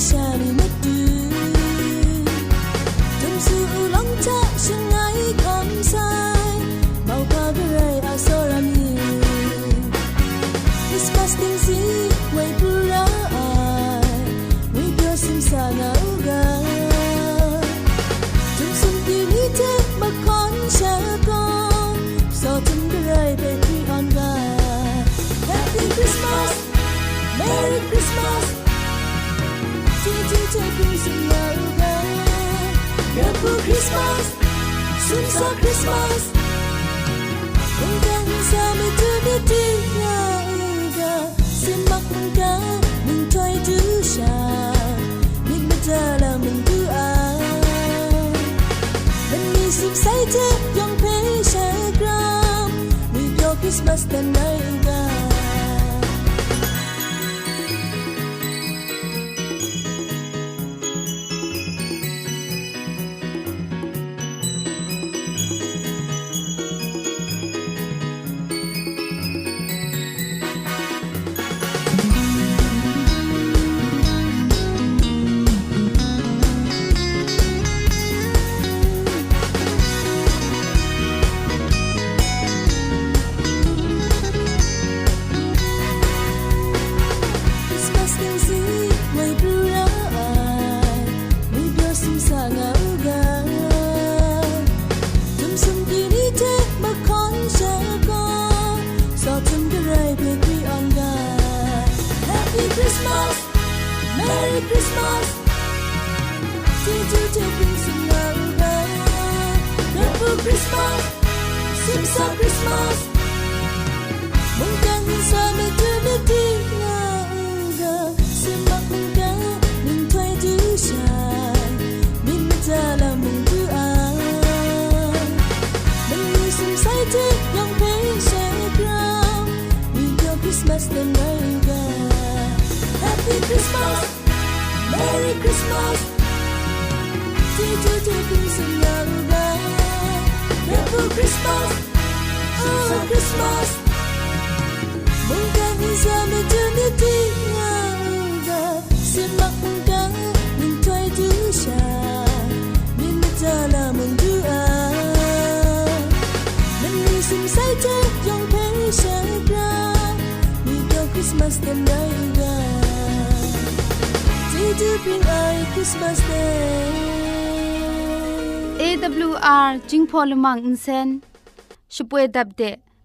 shining. Tips of Christmas Hinggang sama tiba-tiba Simak engkau mencoi dusya Nikmat dalam mendua Menisip saja yang pesha gram New York Christmas dan naik Christmas. Did you Christmas. Christmas. Christmas. Mong cả vì giờ mình chưa biết đi ngờ Xin mặc mong đắng mình thuê thứ trà Nên bây là mình thứ à. Mình đi xin say thế trong thế sẽ ra Vì cao Christmas đêm đây ra Thế chứ bình ai Christmas Day. AWR jingpolumang insen. Shupwe dabde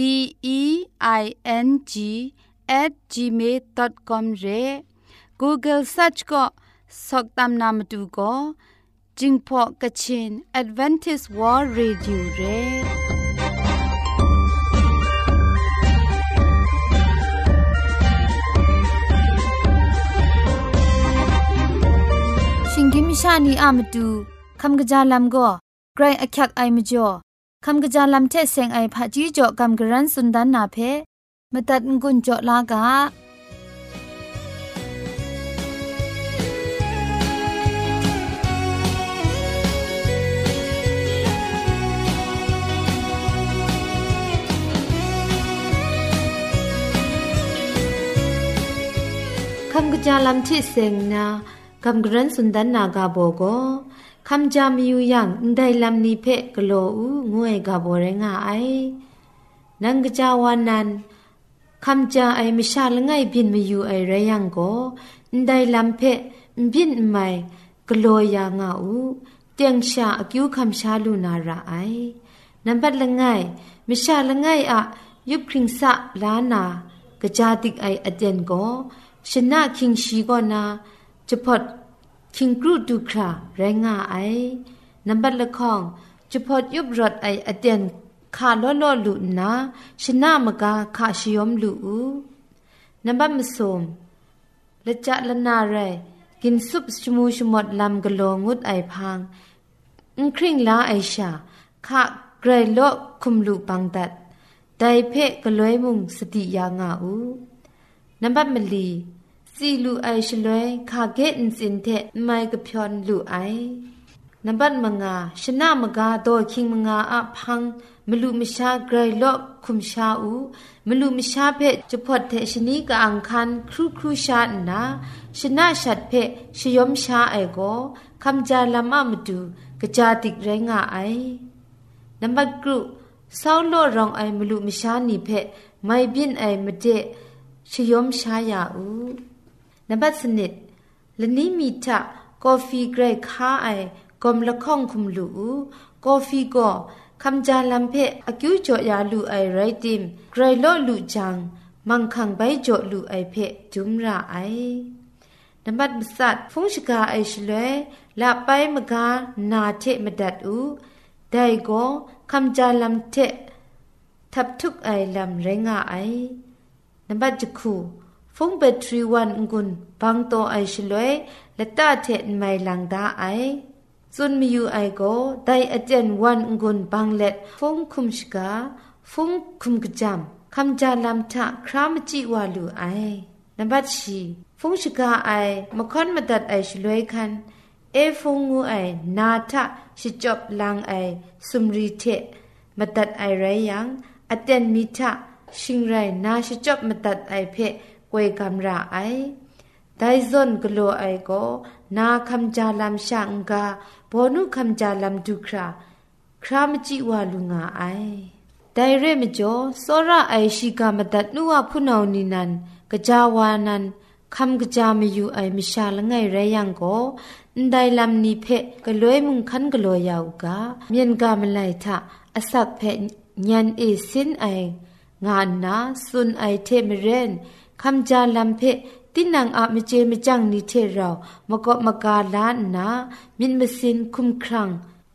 D E I N G at gmail.com ရဲ Google search ก็สอกตามนามดูก็จิงพอกะชิน Advantage World Radio เรชิงกิมชานีอามดู คำกระจายลำเทเซงไอผาจีจ่อคำกระร้นสุนดานนาเพมาตัดงุนจ่อลากาคำกระจายลำเทเซงนาคำกระร้นสุนดานนากาโบโก คำจามีอยู่อย่างได้ลำนี้เพะกโลอูงวยกาโบเรงาไอนังกะจาวานันคำจาไอมิชาลงไงบินมาอยู่ไอไรยังโกได้ลำเพะบินไม่กโลยางาอูเตียงชาอกิวคำชาลูนาราไอนับบัดละไงมิชาละไงอะยุบคริงสะลานากะจาติกไออเดนโกชนะคิงชีก็นาจะพอด คิงกรูดูคราแรงงาไอนับบัดละข้องจะพอดยุบรถไออเดนคาล้อล้อลุนาชนะมกาคาชิยอมลุอูนับบัดมสมละจะละนาเรกินซุปชมูชมดลำกะโลงุดไอพังอุ้งคริงลาไอชาคาไกรโลคุมลุปังดัดไดเพะกะลวยมุงสติยางาอูนับบัดมลี စီလူအိုင်ရှလွဲခါကဲအင်စင်တဲ့မိုင်ကဖြွန်လူအိုင်နံပါတ်မငါရှနမကားတော့ခင်မငါအဖန်းမလူမရှာဂရိလော့ခုမရှာဦးမလူမရှာဖက်ချဖွတ်တဲ့ရှနီကအန်ခန်ခရုခရုရှာနာရှနရှတ်ဖက်ရှယုံရှာအိုင်ကိုคำจาลามะมดูกะจาติกไรงาไอนัมบัดกรุซาวโลรองไอมลุมชานีเพไม่บินไอมเดชยมชายาอู นับสนิดและนี้มีทะกาแฟเกรค้าไอกอมละข้องคุมลูกาแฟก็คำจาลัมเพอกิวจอยาลูไอไรติมไกรโลลูจัง มังคังใบจอลูไอเพจุมระไอนับมสัดฟงชกาไอชลวยละไปมกานาเทมดัดอูไดก็คำจาลัมเททับทุกไอลำเรงาไอนับจคู ฟงเบทรีวันกุนบังโตไอชลวยและตาเทนไม่ลังดาไอซุนมีอยู่ไอโกไดอาจารย์วันกุนบังเล็ดฟงคุมชกาฟงคุมกจามคำจาลำทะครามจิวาลูไอนับบัดชีฟงชกาไอมะคอนมาตัดไอชลวยคันเอฟงงูไอนาทะชิจบลังไอสุมรีเทมาตัดไอไรยังอาจารย์มีทะชิงไรนาชิจบมาตัดไอเพะ กวยกำราไอไดซอนกโลไอโกนาคำจาลำช่างกาบอนุคำจาลำดุครา ครามจิวาลุงาไอไดเรมจ่อสระไอชิกามตัดนัวพุนาวนินันกจาวานันคำกจามอยู่ไอมิชาละไงไรยังโกไดลำนี้เพกลวยมุงคันกลวยยาวกาเมียนกามไลทะอสักเพญันเอสินไองานนาสุนไอเทมเรน คำจาลัมเพตินังอะมเจมจังนิเทเรามกมกาลานนามินมสินคุมครัง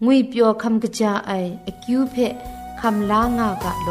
งุยเปียวคำกะจาไออคิวเพคำลางากะโล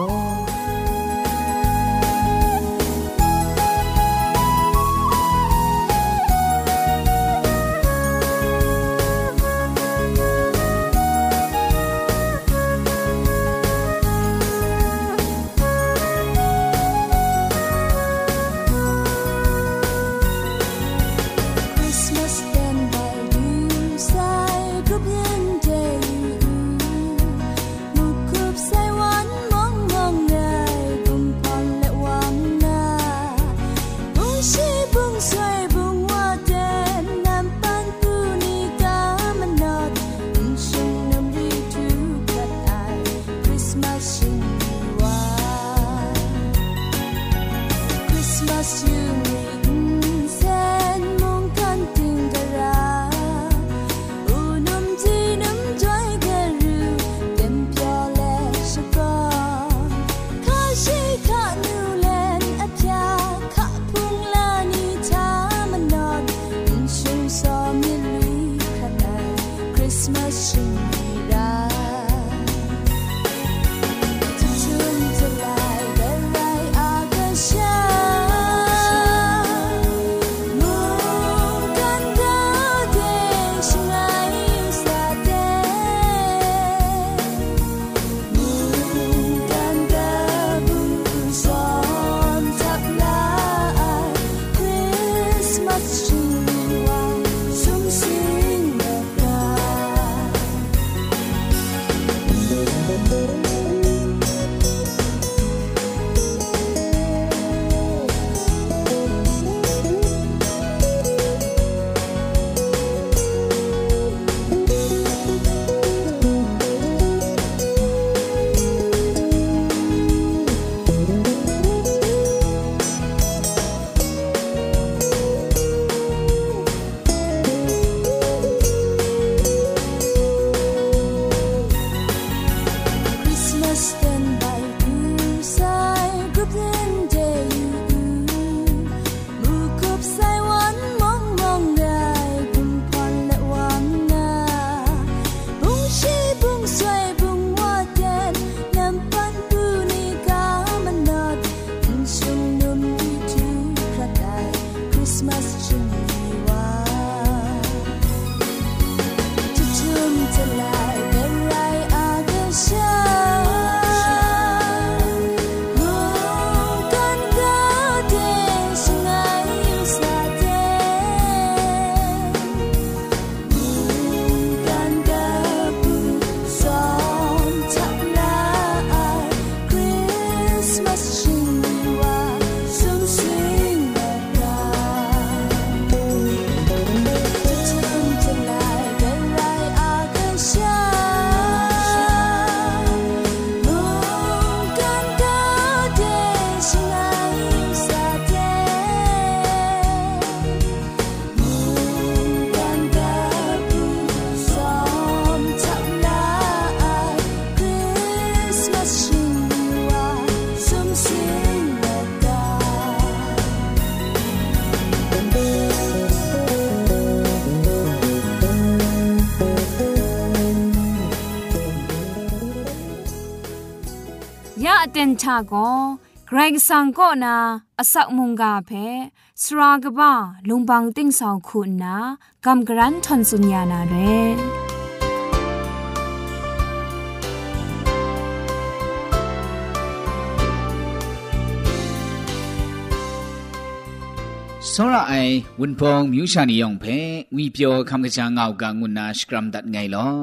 เต็นชาโกไกรสังก็นาอสักมุงกาเพสรากบ้าลุงบังติ้งสองคุณนากำกรันทนสุญญานาเรစောရအိုင်ဝွန်ဖုံမြူရှာနီယောင်ဖဲဝီပြောခမ်ကချာငောက်ကငုနာစကရမ်ဒတ်ငိုင်လော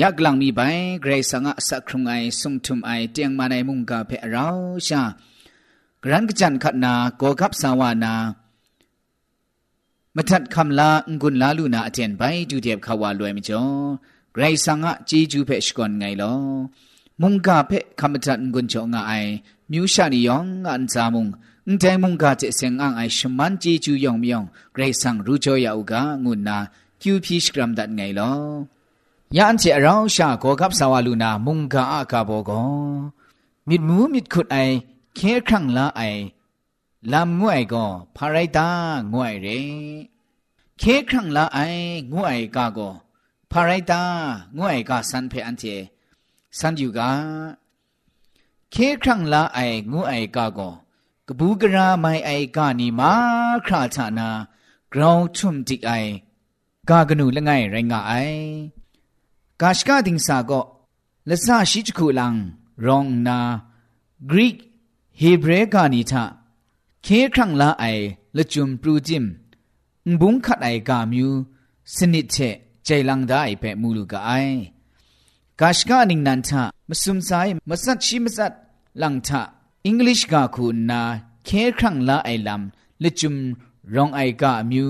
ยากลังมีใบเกรงสังะสักครุงไอสุงทุมไอเตียงมาในมุงกาเพเราชากรันกจันขัดนาโกกับสาวานามาทัดคำลาองุนลาลูนาเจนไปดูเดียบขาวาลวยมิจอเกรงสังะจีจูเพชกอนไงลอมุงกาเพคำทัดนกุนจงไอมิวชานิยองอันจามุงอุ้งใมุงกาเจเซงอังไอชมันจีจูยองมิยองเกรงสังรู้จอยาอุกางุนนาคิวพีชกรัมดัดไงลอ ยันเจเราชาโกกับสาวลูนามุงกาอากาโบกมิดมูมิดขุดไอเคครั้งละไอลำงวยก็พาไรตางวยเรเคครั้งละไองวยกาก็พาไรตางวยกาสันเพอันเจสันอยู่กาเคครั้งละไองวยกาก็กบูกราไม่ไอกานีมาคราชานากราวชุมจิกไอกากนูละไงไรงาไอ กาชกาดิงสาก็ละสาชิจคุลังรองนากรีกฮีบรกานิทะเคครั้งละไอละจุมปรูจิมบุงขัดไอกามิวสนิทเชใจลังได้เปมูลูกไอกาชกาดิงนันทะมสุมไซมสัตชิมสัตลังทะอังกฤษกาคุณนาเคครั้งละไอลำละจุมรองไอกามิว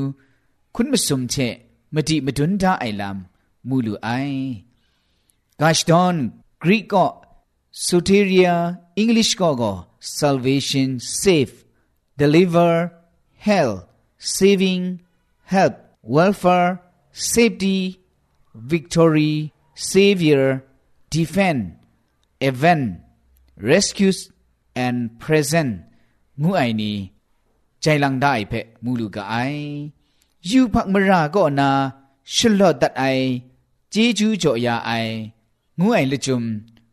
คุณมสุมเชมตีมดุนดาไอลำ มูลูไอกาชตอนกรีกก็สุเทเรียอังกฤษก็ก็ salvation save deliver help saving help welfare safety victory savior defend event rescues and present งูไอนี้ใจลังได้เพะมูลูกไอยูพักมราก็นาชลอดตัดไอ จีจูจ่อยาไองูไอละจุม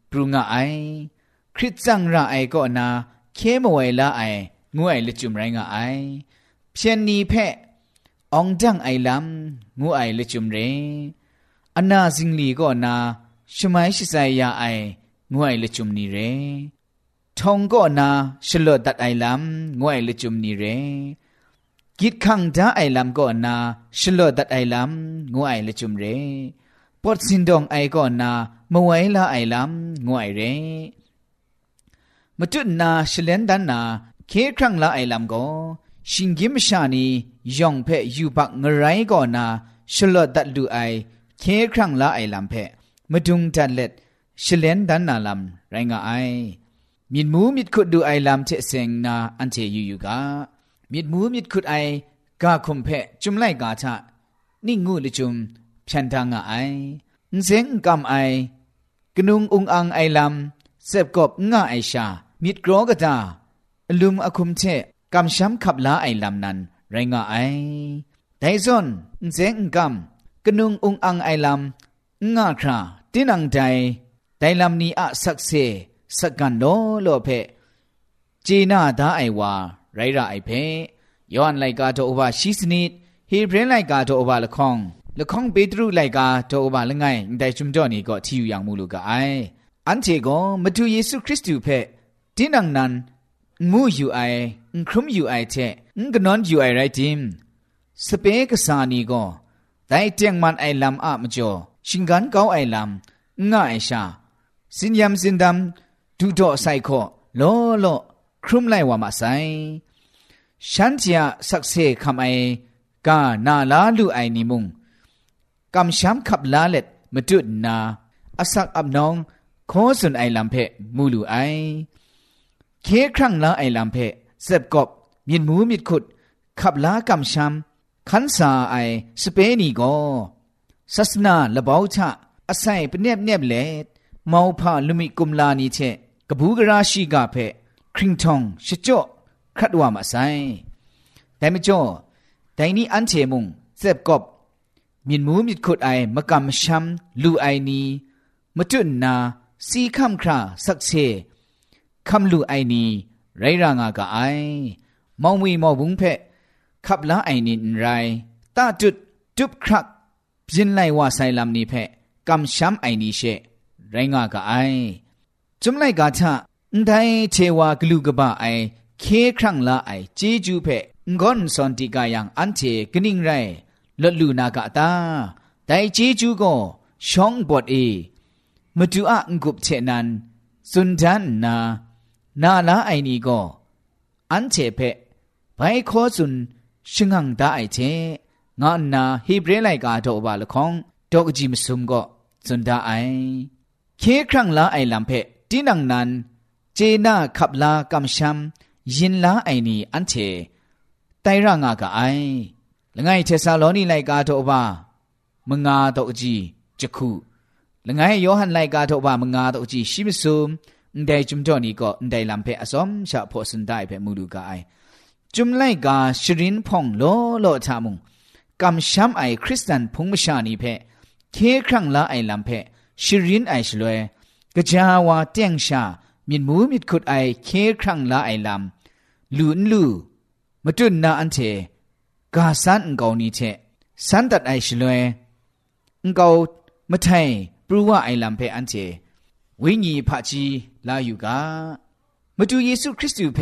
ปรุงาไอคริสจังราไอก็นาเคมไวลาไองูไอละจุมไรงาไอเพียนนีเพะองจังไอลำงูไอละจุมเรอนาซิงลีก็นาชมัยชิไซยาไองูไอละจุมนีเรทองก็นาชลดดัดไอลำงวยลจุมนีเรกิดขังดาไอลำก็นาชลดดัดไอลำงวยลจุมเร ปอดสินดองไอก็นนามวยละไอลำงวยเรมจุดนาชเลนดันนาเคครั้งละไอลำก็ชิงกิมชานียองเพยูบักงไรก็นนาชลดดัดดูไอเคครั้งละไอลำเพมดุงจันเล็ดชเลนดันนาลำไรงาไอมิดมูมิดขุดดูไอลำเชเซงนาอันเชยูยูกามิดมูมิดขุดไอกาคุมเพจุมไลกาชะนี่งูลิจุม พันทางไอเซงกำไอกนุงอุงอังไอลำเสบกบง่าไอชา มิดกรอกตาลุมอคุมเชกำช้ำขับลาไอลำนั้น ไรงาไอไดซอนเซงกำกนุงอุงอังไอลำง่าคราตินังใจไดลำนี้อะสักเซสักกันโนโลเพจีน่าดาไอวา ไรระไอเพย้อนไลกาโตอบาชิสนิดฮีเบรนไลกาโตอบาละคอง ละคงเปตรุไลกาโตอบาละไงไดชุมจ่อนี่ก็ที่อยู่อย่างมูลูกไออันเจก็มาดูเยซูคริสต์อยู่เพ่ดินังนั้นมูอยู่ไอครุมอยู่ไอเทกนอนอยู่ไอไรทิมสเปกสานีก็แต่เตียงมันไอลำอามจ่อชิงกันเก้าไอลำง่ายชาสินยำสินดำดูดอไซโคโลโลครุมไลว่ามาไซฉันเจียสักเซคำไอกานาลาลูไอนิมุง กำช้ำขับลาเล็ดมาจุดนาอสักอับน้องขอสุนไอลำเพมูลูไอ เคครั้งลาไอลำเพเสบกบมีนหมูมีดขุด ขับลากำช้ำขันสาไอสเปนีก็ศาสนาละเบาชะอาศัยเป็นเนบเนบเล็ดမောဖลุมิกุมลานีเชกบูกราชีกาเพคริงทองชจ่อครัดว่ามาไซแต่ไม่จ่อแต่นี้อันเชมุงเจ็บกบ มินมูมิดขุดไอมะกำช้ำลูไอนีมะจุนนาสีคำคราสักเชคำลูไอนีไรรางากะไอมองวีมอบุงเพะขับละไอนินไรตาจุดจุบครักจินไลว่าไซลำนี้เพะกำช้ำไอนีเชไรงากะไอจุมไลกาชะได้เทวากลูกบะไอเคครั้งละไอเจจูเพะงอนสอนติกายังอันเทกนิ่งไร ลดลูนากะตาแต่เจจูก็ช่องบทเอมาดูอะงกุบเชนันสุนทันนานาลาไอนีก็อันเทเพไปขอสุนชิงังตาไอเทงานนาฮีบรไลกาโตบาลคองดอกจิมซุมก็สุนดาไอเคครั้งละไอลำเพตินังนันเจนาขับลากำชัมยินลาไอนีอันเทไตรางากะไอ ละไงเทซาโลนีไลกาโตบามงาโตจีจักคูละไงโยฮันไลกาโตบามงาโตจีชิมซุมန်ဒဲจุมจ่อนี่ก็န်ဒဲลำเพอสอมชะพอสุนได้เพมูดูกาไอจุมไลกาชรินพองโลโลทามุงกำช้ำไอคริสตันพงมชานีเพเคครั้งละไอลำเพชรินไอชลวยกะจาวาเตียงชามินมูมิดขุดไอเคครั้งละไอลำลูนลูมาจุนนาอันเท กาสันกอนี้เชสันตัดไอชลวยเกาไมะไทปรูว่าไอลำเพออันเจวิญญาพะจีลาอยู่กามาตูเยซูคริสต์เพ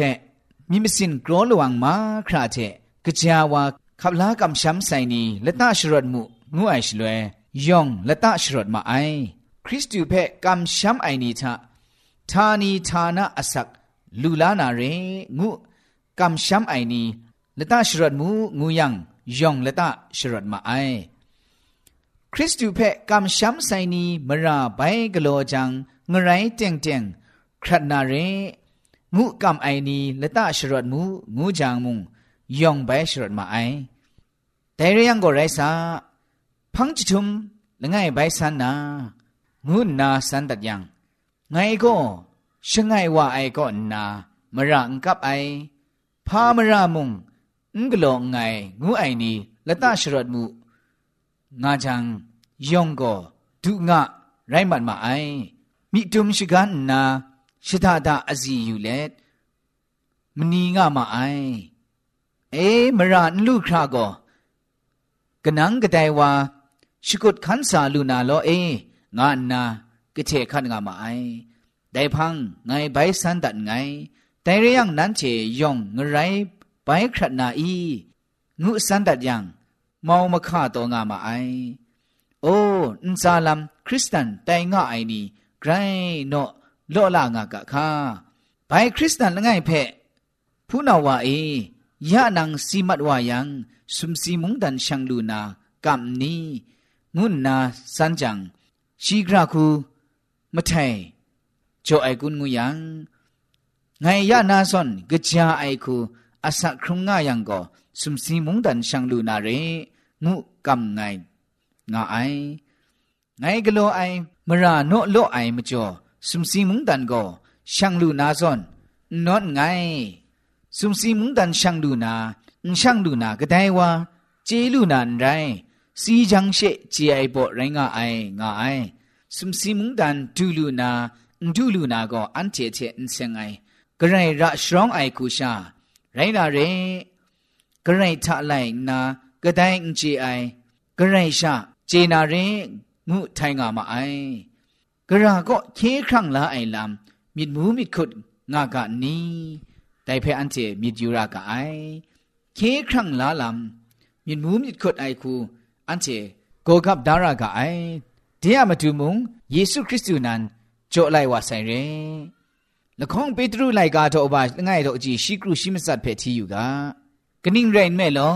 มีมิสินกรอลวังมาคราเจกะจาวาขับลากำช้ำใส่นี้และตาชรดมุงูไอชลวยยองละตาชรดมาไอ คริสต์เพกำช้ำไอนี้ทะทานีทานะอสักลูลานาเรงูกำช้ำไอนี้ ละตาชรัดมูงูยังยองละตาชรัดมาไอคริสตูเพกำช้ำไซนีมราไปกโลจังงไรเจียงเจียงครัดนาเรงูกำไอนีละตาชรัดมูงูจางมุงยองไปชรัดมาไอแต่เรื่องก็ไรซาพังจิตุมละไงไปสันนางูนาสันตัดยังไงก็ช่างไงว่าไอก็นามรังกับไอพามรามุง งกลองไงงูไอนีละตาชรดมูงาจังยองก็ดุงะไรมันมาไอมิตุมชิกันนาชิตาดาอซีอยู่เล็ดมนีงามาไอเอมรานลูกคราก็กนังกะไดว่าชิกุดขันสาลูนาโลเองานนากะเทขันงามาไอได้พัง ไงใบสันดัดไงแต่เรื่องนั้นเชยองงไรใบครัดนาอีงูสันดัดยังมองมาฆ่าตัวงามาไอโอ้อินซาลัมคริสตันแต่งาไอนี่ไกรโนโลลางากะคาไปคริสตันละไงเพะผู้นาวาเอยะนังสีมัดวายังสุมสีมุงดันชังลูนากัมนีงุนนาสันจังชีกราคูมะไทโจไอกุนงูยังไงยะนาซอนกะจาไอคู อาศักครุงงายังก็สุมสีมุงดันชังลูนาเรงูกัมไงงาไอไงกะโลไอมราโนโลไอมจ่อสุมสีมุงดันก็ช่างลูนาซอนนอนไงสุมสีมุงดันช่างลูนาช่างลูนาก็ได้ว่าเจลูนานไรสีจังเชเจไอบ่ไรงาไองาไอสุมสีมุงดันดูลูนาดูลูนาก็อันเจเจอินเซงไอกระไรระสรองไอคูชา ไรนาเรกระไรทะไลนาก็ได้อินเจไอกระไรชาเจนาเรงุไทงามาไอกระก็เคครั้งละไอลำมิดมูมิดขุดงากะนี้แต่เพออันเจมิดยูรากะไอเคครั้งละลำมิดมูมิดขุดไอคูอันเจโกกับดารากะไอเดียมาดูมุงเยซูคริสต์นั้นโจไลว่าใส่เร ละข้องเปตรูไลกาโตอบาง่ายโตจีชิกรูชิมสัตเพทีอยู่กากนิ่งเรนแม่ลอ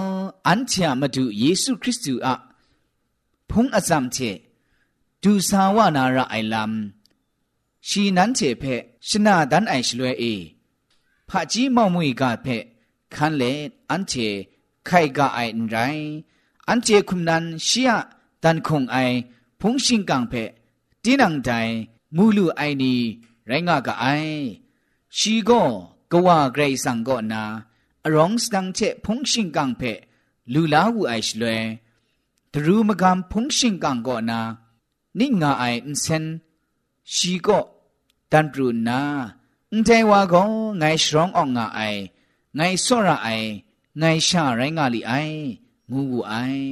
อันเชียมาดูเยซูคริสต์อะพงอซัมเชดูสาวนาระไอลัมชีนั้นเชเพชนะดันไอชลวยเอผะจีมอมุยกาเพคันเลอันเชไขกาไออันไรอันเจคุมนันเชียดันคงไอพงชิงกังเพตีนังใจมูลูไอนี ရိုင်းငါကအိုင်ရှီကောကဝဂရိဆန်ကောနာအရောင်းစတန်ချက်ဖုန်ရှင်ကန်ဖဲလူလာဝူအိုင်ရှလွဲဒရူမကံဖုန်ရှင်ကန်ကောနာနိငါအိုင်အန်စန်ရှီကောတန်ပရူနာအန်တဲဝါကောငိုင်ရှရောင်းအောင်ငါအိုင်ငိုင်ဆော့ရအိုင်ငိုင်ရှာရိုင်းငါလီအိုင်ငူဝူအိုင်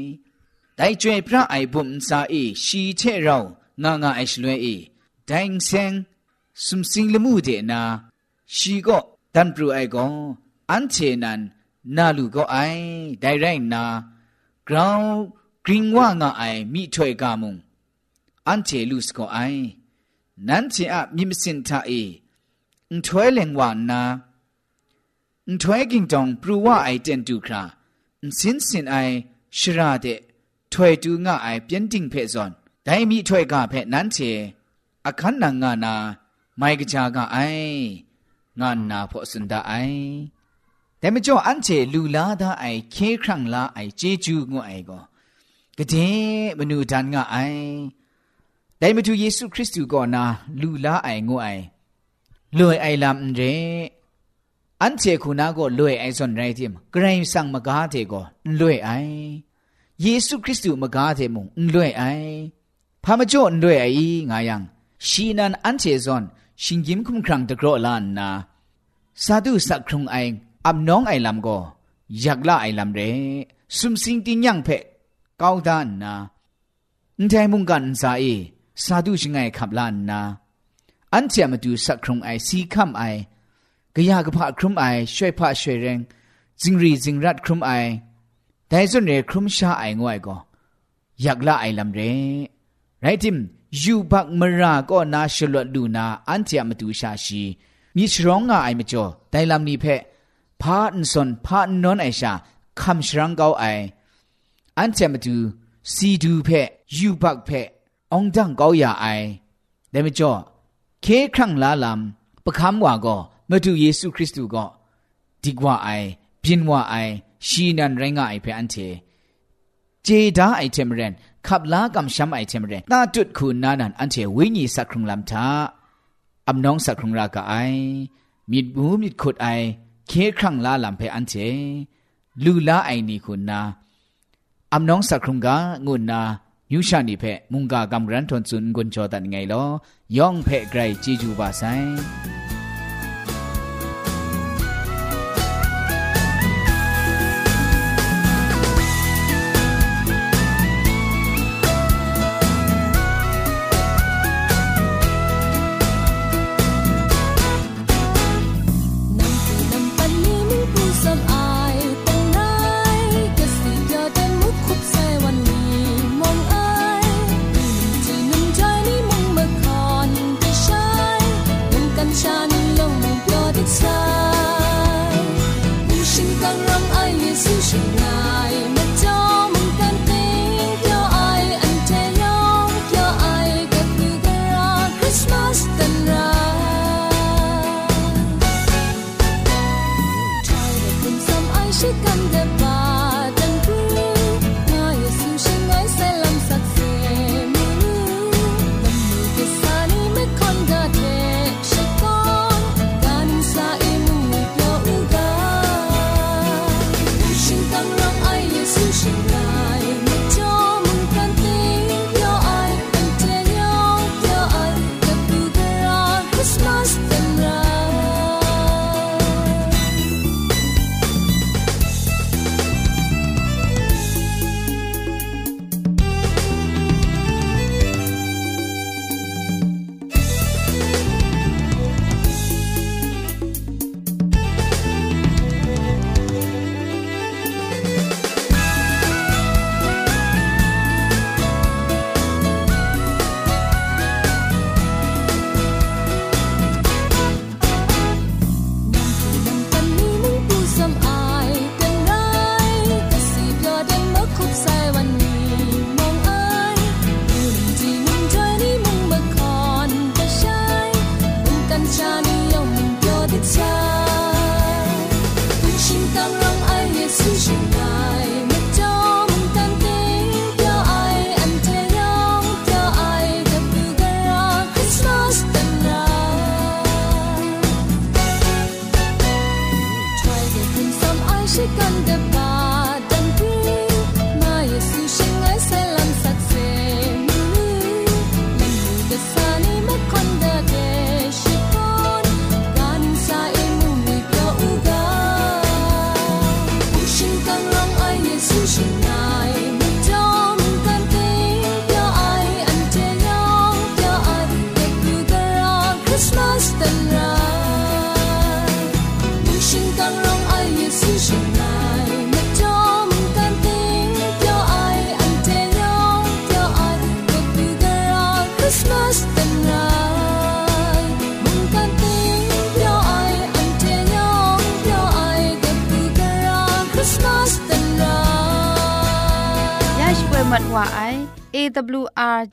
တိုင်ကျွေပြအိုင်ဘုံစာအေရှီချေရောင်းငါငါအိုင်ရှလွဲအေဒိုင်ဆန် สุมสิงละมูเดนาชีก็ดันปรูไอก็อันเชนันนาลูก็ไอได้ไรนากราวกริงว่างาไอมีถวยกามุงอันเชลูสก็ไอนั้นเชอะมีมสินทาเออุถวยเลงวานนาอุถวยกิงจองปรูว่าไอเจนดูคราอุสินสินไอชราเดถวยดูงาไอเปียนติงเพซอนได้มีถวยกาเพนั้นเชအခန်းနာငါနာ mi thoi ka phe nan che akhan na nga na mai ga cha ga ai nga na pho sun da ai แต่ไม่จ่ออันเจลูลาดาไอเคครั้งลาไอเจจูงไอก็กะเดมนูดันงะไอแต่ไม่ถูเยซูคริสต์ก็นาลูลาไองไอลวยไอลำเรอันเจคุณาก็ลวยไอส่วนไรทีมกระไรสั่งมากาเทก็ลวยไอเยซูคริสต์มากาเทมุงลวยไอพามาจ่อลวยไองายังชีนันอันเจซอน ชิงยิมคุมครั้งตะกรอลานนาสาธุสักครุงไออับน้องไอลำก็อยากละไอลำเรสุมสิงติยังเพะก้าวดานนาอันใจมุงกันสาเอสาธุชิงไงขับลานนาอันเจียมาดูสักครุงไอสีคำไอกะยากะพะครุมไอช่วยพะช่วยแรงจิงรีจิงรัดครุมไอแต่ส่วนเรครุมชาไองวยก็อยากละไอลำเรไรทิม ယူဘတ်မရာကောနာရှလတ်လူနာအန်တီယမတူရှာရှိမိရှရောင်းငါအိုင်မကျော်ဒိုင်လမ်နီဖက်ဖာအန်ဆွန်ဖာနွန်အိုင်ရှာခမ်ရှရန်ကောက်အိုင်အန်တီယမတူစီဒူဖက်ယူဘတ်ဖက်အောင်ဒန်ကောက်ရအိုင်ဒဲမကျော်ခေခန့်လာလမ်ပခမ်ဝါကောမတူယေရှုခရစ်တုကောဒီကွာအိုင်ပြင်းဝအိုင်ရှီနန်ရင်ငါအိုင်ဖက်အန်တီဂျေဒါအိုင်တမရန် ขับลากำช้ำไอเทมเรนตาจุดคุณนานันอันเทวิญญสักครุงลำทาอำน้องสักครุงรากไอมิดบูมิดขุดไอ เคครั้งลาลำเพอันเจลูลาไอนี่คุณนาอำน้องสักครุงกางุนนายูชานีเพมุงกากำรันทนซุนกุนจอตันไงลอย่องเพไกรจีจูบาไซ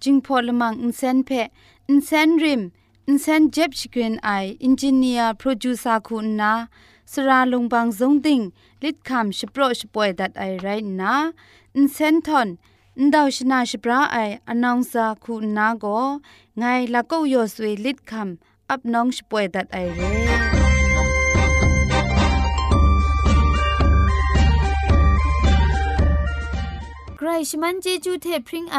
จิงพอลมังอินเซนเพอินเซนริมอินเซนเจ็บชกรีนไออินจิเนียร์โปรดิวซาคุณนาสราลงบางซงติงลิดคำชโปรชป่วยดัดไอไรนะอินเซนทอนอินดาวชนาชปราไออนองซาคุณนาโกไงละก็ยอสวยลิดคำอับน้องชป่วยดัดไอเร่ใครชมันเจจูเทพริงไอ